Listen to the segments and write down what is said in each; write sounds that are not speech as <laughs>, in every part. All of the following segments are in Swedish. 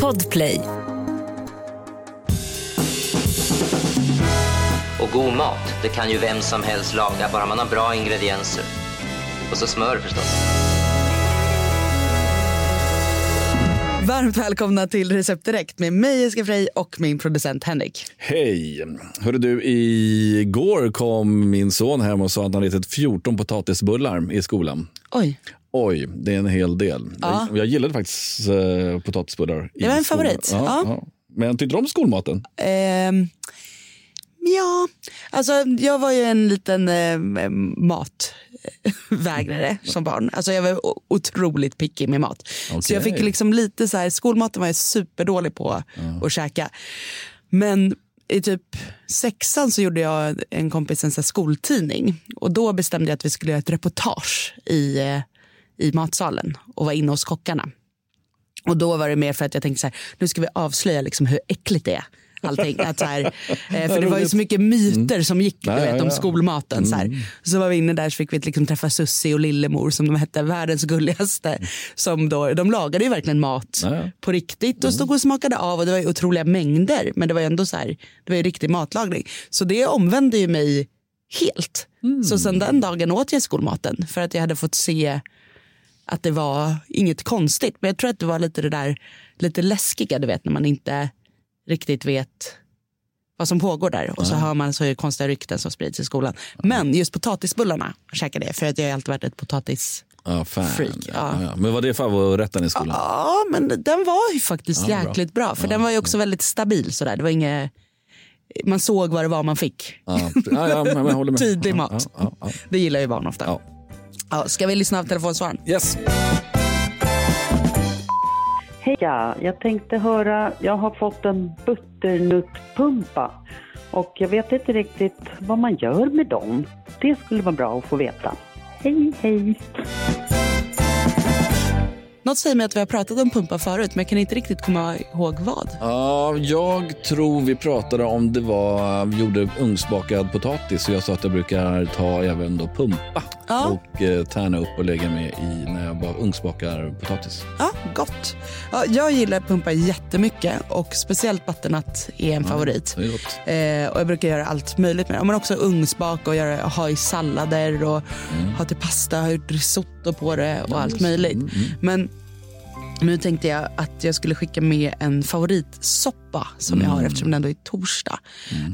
Podplay. Och god mat, det kan ju vem som helst laga, bara man har bra ingredienser. Och så smör förstås. Varmt välkomna till Recept Direkt med mig Jessica Frey och min producent Henrik. Hej! Hörde du, igår kom min son hem och sa att han ätit 14 potatisbullar i skolan. Oj, Oj, det är en hel del. Ja. Jag, jag gillade faktiskt eh, potatisbullar. Det var en favorit. Ja, Ja. Men tyckte du om skolmaten? ehm, ja, alltså jag var ju en liten eh, matvägrare <laughs> som barn. Alltså jag var otroligt picky med mat. Så jag fick liksom lite så här, skolmaten var jag superdålig på att käka. Men i typ sexan så gjorde jag en kompis en så skoltidning och då bestämde jag att vi skulle göra ett reportage i, eh, i matsalen och vara inne hos kockarna. Och då var det mer för att jag tänkte så här, nu ska vi avslöja liksom hur äckligt det är. Allting. Att så här, eh, <laughs> för det var ju så mycket myter som gick du vet, om skolmaten. Så, här. så var vi inne där så fick vi liksom träffa Sussi och Lillemor som de hette, världens gulligaste. Som då, de lagade ju verkligen mat på riktigt och stod och smakade av och det var ju otroliga mängder. Men det var ju ändå så här, det var ju riktig matlagning. Så det omvände ju mig helt. Så sen den dagen åt jag skolmaten för att jag hade fått se att det var inget konstigt. Men jag tror att det var lite det där lite läskiga, du vet när man inte riktigt vet vad som pågår där. Och så hör man så konstiga rykten som sprids i skolan. Men just potatisbullarna käkade jag för att jag har alltid varit ett potatis... Ja, fan. Freak, ja. Ja, Men var det favoriträtten i skolan? Ja, men den var ju faktiskt Ja, bra. jäkligt bra. För den var ju också väldigt stabil sådär. Det var inget... Man såg vad det var man fick. Ja, ja, ja men. <laughs> Tydlig ja, mat. Ja, ja, Det gillar ju barn ofta. Ja. Ska vi lyssna av telefonsvaren? Yes. Heja! Jag tänkte höra, jag har fått en butternuttpumpa och jag vet inte riktigt vad man gör med dem. Det skulle vara bra att få veta. Hej, hej! Något säger mig att vi har pratat om pumpar förut, men jag kan inte riktigt komma ihåg vad. Ja, jag tror vi pratade om det var, vi gjorde ugnsbakad potatis och jag sa att jag brukar ta även då pumpa Ja. och eh, tärna upp och lägga med i när jag ugnsbakar potatis. Ja, gott. Ja, jag gillar pumpa jättemycket och speciellt butternut är en favorit. Är gott. Eh, och jag brukar göra allt möjligt med det. Men också ugnsbaka och göra, ha i sallader och ha till pasta, ha gjort risotto på det och allt möjligt. Men nu tänkte jag att jag skulle skicka med en favoritsoppa som jag har eftersom det ändå är torsdag.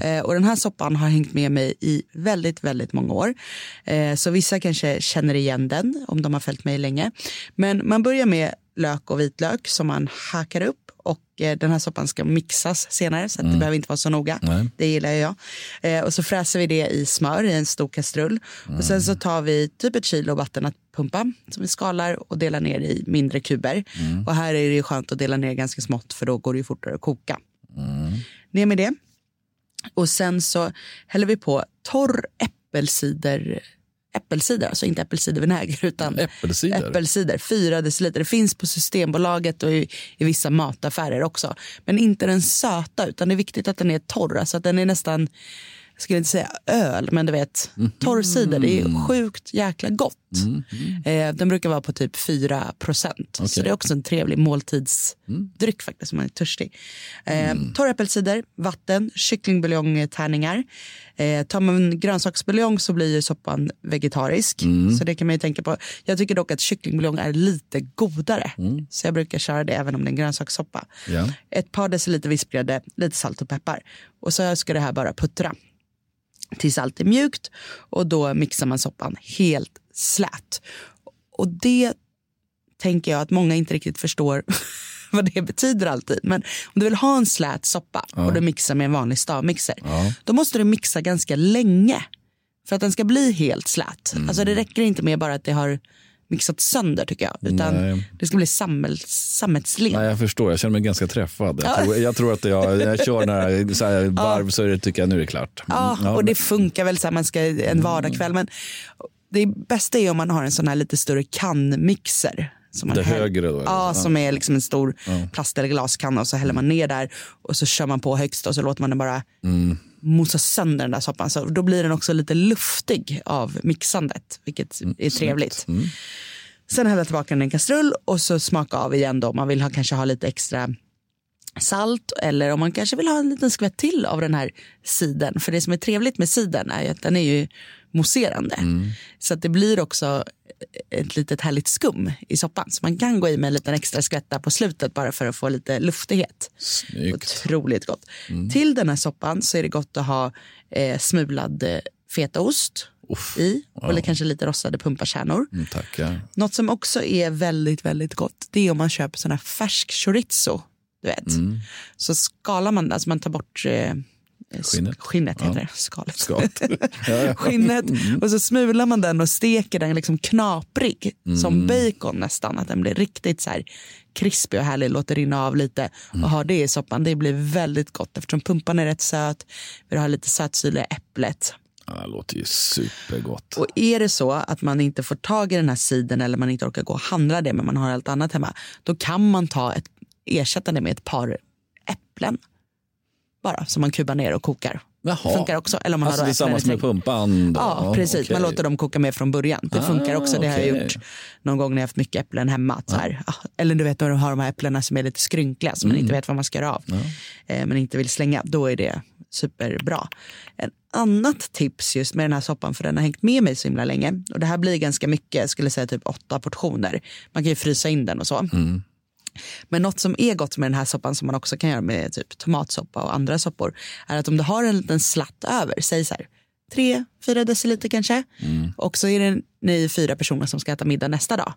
Eh, och den här soppan har hängt med mig i väldigt, väldigt många år. Eh, så vissa kanske känner igen den om de har följt mig länge. Men man börjar med lök och vitlök som man hackar upp och eh, den här soppan ska mixas senare så att det behöver inte vara så noga. Nej. Det gillar jag. Eh, och så fräser vi det i smör i en stor kastrull. Och sen så tar vi typ ett kilo vattennutpumpa som vi skalar och delar ner i mindre kuber. Och här är det skönt att dela ner ganska smått för då går det ju fortare att koka. Ner med det. Och sen så häller vi på torr äppelcider äppelcider, alltså inte äppelcidervinäger utan Äppelcider? äppelcider, fyra deciliter. Det finns på Systembolaget och i, i vissa mataffärer också. Men inte den söta utan det är viktigt att den är torr, alltså att den är nästan jag skulle inte säga öl, men du vet, torr cider, det är sjukt jäkla gott. Eh, den brukar vara på typ 4 procent. Så det är också en trevlig måltidsdryck faktiskt om man är törstig. Eh, Torr äppelcider, vatten, kycklingbuljongtärningar. Eh, tar man grönsaksbuljong så blir ju soppan vegetarisk. Så det kan man ju tänka på. Jag tycker dock att kycklingbuljong är lite godare. Så jag brukar köra det även om det är en grönsakssoppa. Ja. Ett par deciliter vispgrädde, lite salt och peppar. Och så ska det här bara puttra tills allt är mjukt och då mixar man soppan helt slät. Och det tänker jag att många inte riktigt förstår <laughs> vad det betyder alltid. Men om du vill ha en slät soppa och du mixar med en vanlig stavmixer, då måste du mixa ganska länge för att den ska bli helt slät. Alltså det räcker inte med bara att det har mixat sönder tycker jag, utan Nej. det ska bli samhälls, sammetslen. Nej, jag förstår. Jag känner mig ganska träffad. Jag tror, jag tror att jag, jag kör några så här varv så är det, tycker jag nu är det klart. Ja, Mm, och det funkar väl så här, man ska en vardagskväll. Men det bästa är om man har en sån här lite större kannmixer. Som Det högre då, Ja, som är liksom en stor plast eller glaskanna och så häller man ner där och så kör man på högst och så låter man den bara Mm. mosa sönder den där soppan. Så då blir den också lite luftig av mixandet, vilket Mm, är trevligt. Sen hälla tillbaka den i en kastrull och så smaka av igen då. Man vill ha, kanske ha lite extra salt eller om man kanske vill ha en liten skvätt till av den här siden. För det som är trevligt med siden är ju att den är ju mousserande. Mm. Så att det blir också ett litet härligt skum i soppan. Så man kan gå i med en liten extra skvätt där på slutet bara för att få lite luftighet. Snyggt. Otroligt gott. Till den här soppan så är det gott att ha eh, smulad eh, fetaost Uff, i. Eller kanske lite rostade pumpakärnor. Mm, tackar. Något som också är väldigt, väldigt gott det är om man köper sån här färsk chorizo. Du vet. Mm. Så skalar man, alltså man tar bort eh, Skinnet. skinnet heter det, skalet. Skott. <laughs> Ja, ja. Skinnet Mm. och så smular man den och steker den liksom knaprig Mm. som bacon nästan. Att den blir riktigt så här krispig och härlig, låter rinna av lite Mm. och ha det i soppan. Det blir väldigt gott eftersom pumpan är rätt söt. Vi har lite sötsyrliga äpplet. Ja, det låter ju supergott. Och är det så att man inte får tag i den här siden eller man inte orkar gå och handla det men man har allt annat hemma. Då kan man ta ett, ersätta det med ett par äpplen. Bara som man kubar ner och kokar. Jaha. Funkar också. Eller om man alltså har tillsammans med pumpan? Då. Ja, precis. okej. Man låter dem koka med från början. Det Ah, funkar också. Det har jag gjort någon gång när jag haft mycket äpplen hemma. Här, ah, eller du vet när du har de här äpplena som är lite skrynkliga som Mm. man inte vet vad man ska göra av. Eh, men inte vill slänga. Då är det superbra. En annat tips just med den här soppan, för den har hängt med mig så himla länge. Och det här blir ganska mycket, skulle säga typ åtta portioner. Man kan ju frysa in den och så. Men något som är gott med den här soppan som man också kan göra med typ tomatsoppa och andra soppor är att om du har en liten slatt över, säg så här tre, fyra deciliter kanske och så är det ni fyra personer som ska äta middag nästa dag.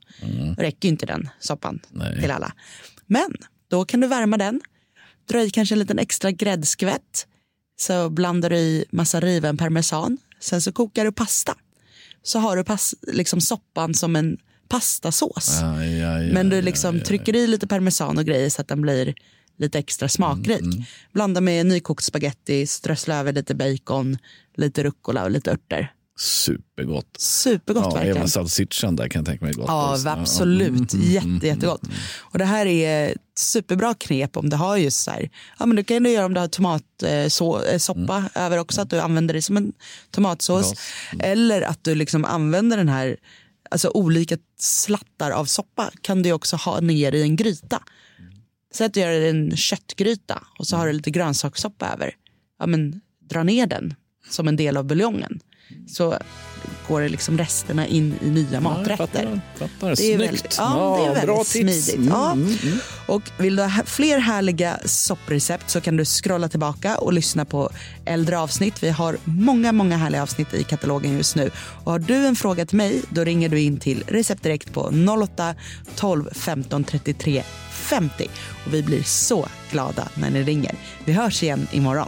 Då räcker ju inte den soppan Nej. till alla. Men då kan du värma den, dra i kanske en liten extra gräddskvätt så blandar du i massa riven parmesan, sen så kokar du pasta. Så har du pas, liksom soppan som en pastasås. Ja, ja, ja, Men du ja, liksom ja. trycker i lite parmesan och grejer så att den blir lite extra smakrik. Blanda med nykokt spaghetti, strössla över lite bacon, lite rucola och lite örter. Supergott. Supergott Ja, verkligen. även salsichan där kan jag tänka mig gott. Ja, också. absolut. Mm, mm, Jätte, mm, jättegott. Och det här är ett superbra knep om du har just så här, ja men du kan du göra om du har tomatsoppa över också, att du använder det som en tomatsås. Eller att du liksom använder den här, alltså olika slattar av soppa kan du också ha ner i en gryta. Säg att du gör en köttgryta och så har du lite grönsakssoppa över. Ja men dra ner den som en del av buljongen. Så går det liksom resterna in i nya Ja, maträtter. fattar. fattar. Det är Snyggt. väldigt, ja, det är väldigt bra tips. smidigt. Mm, Ja. mm, mm. Och vill du ha fler härliga sopprecept så kan du scrolla tillbaka och lyssna på äldre avsnitt. Vi har många, många härliga avsnitt i katalogen just nu. Och har du en fråga till mig, då ringer du in till Recept Direkt på 08-12 15 33 50. Och vi blir så glada när ni ringer. Vi hörs igen imorgon.